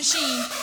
machine.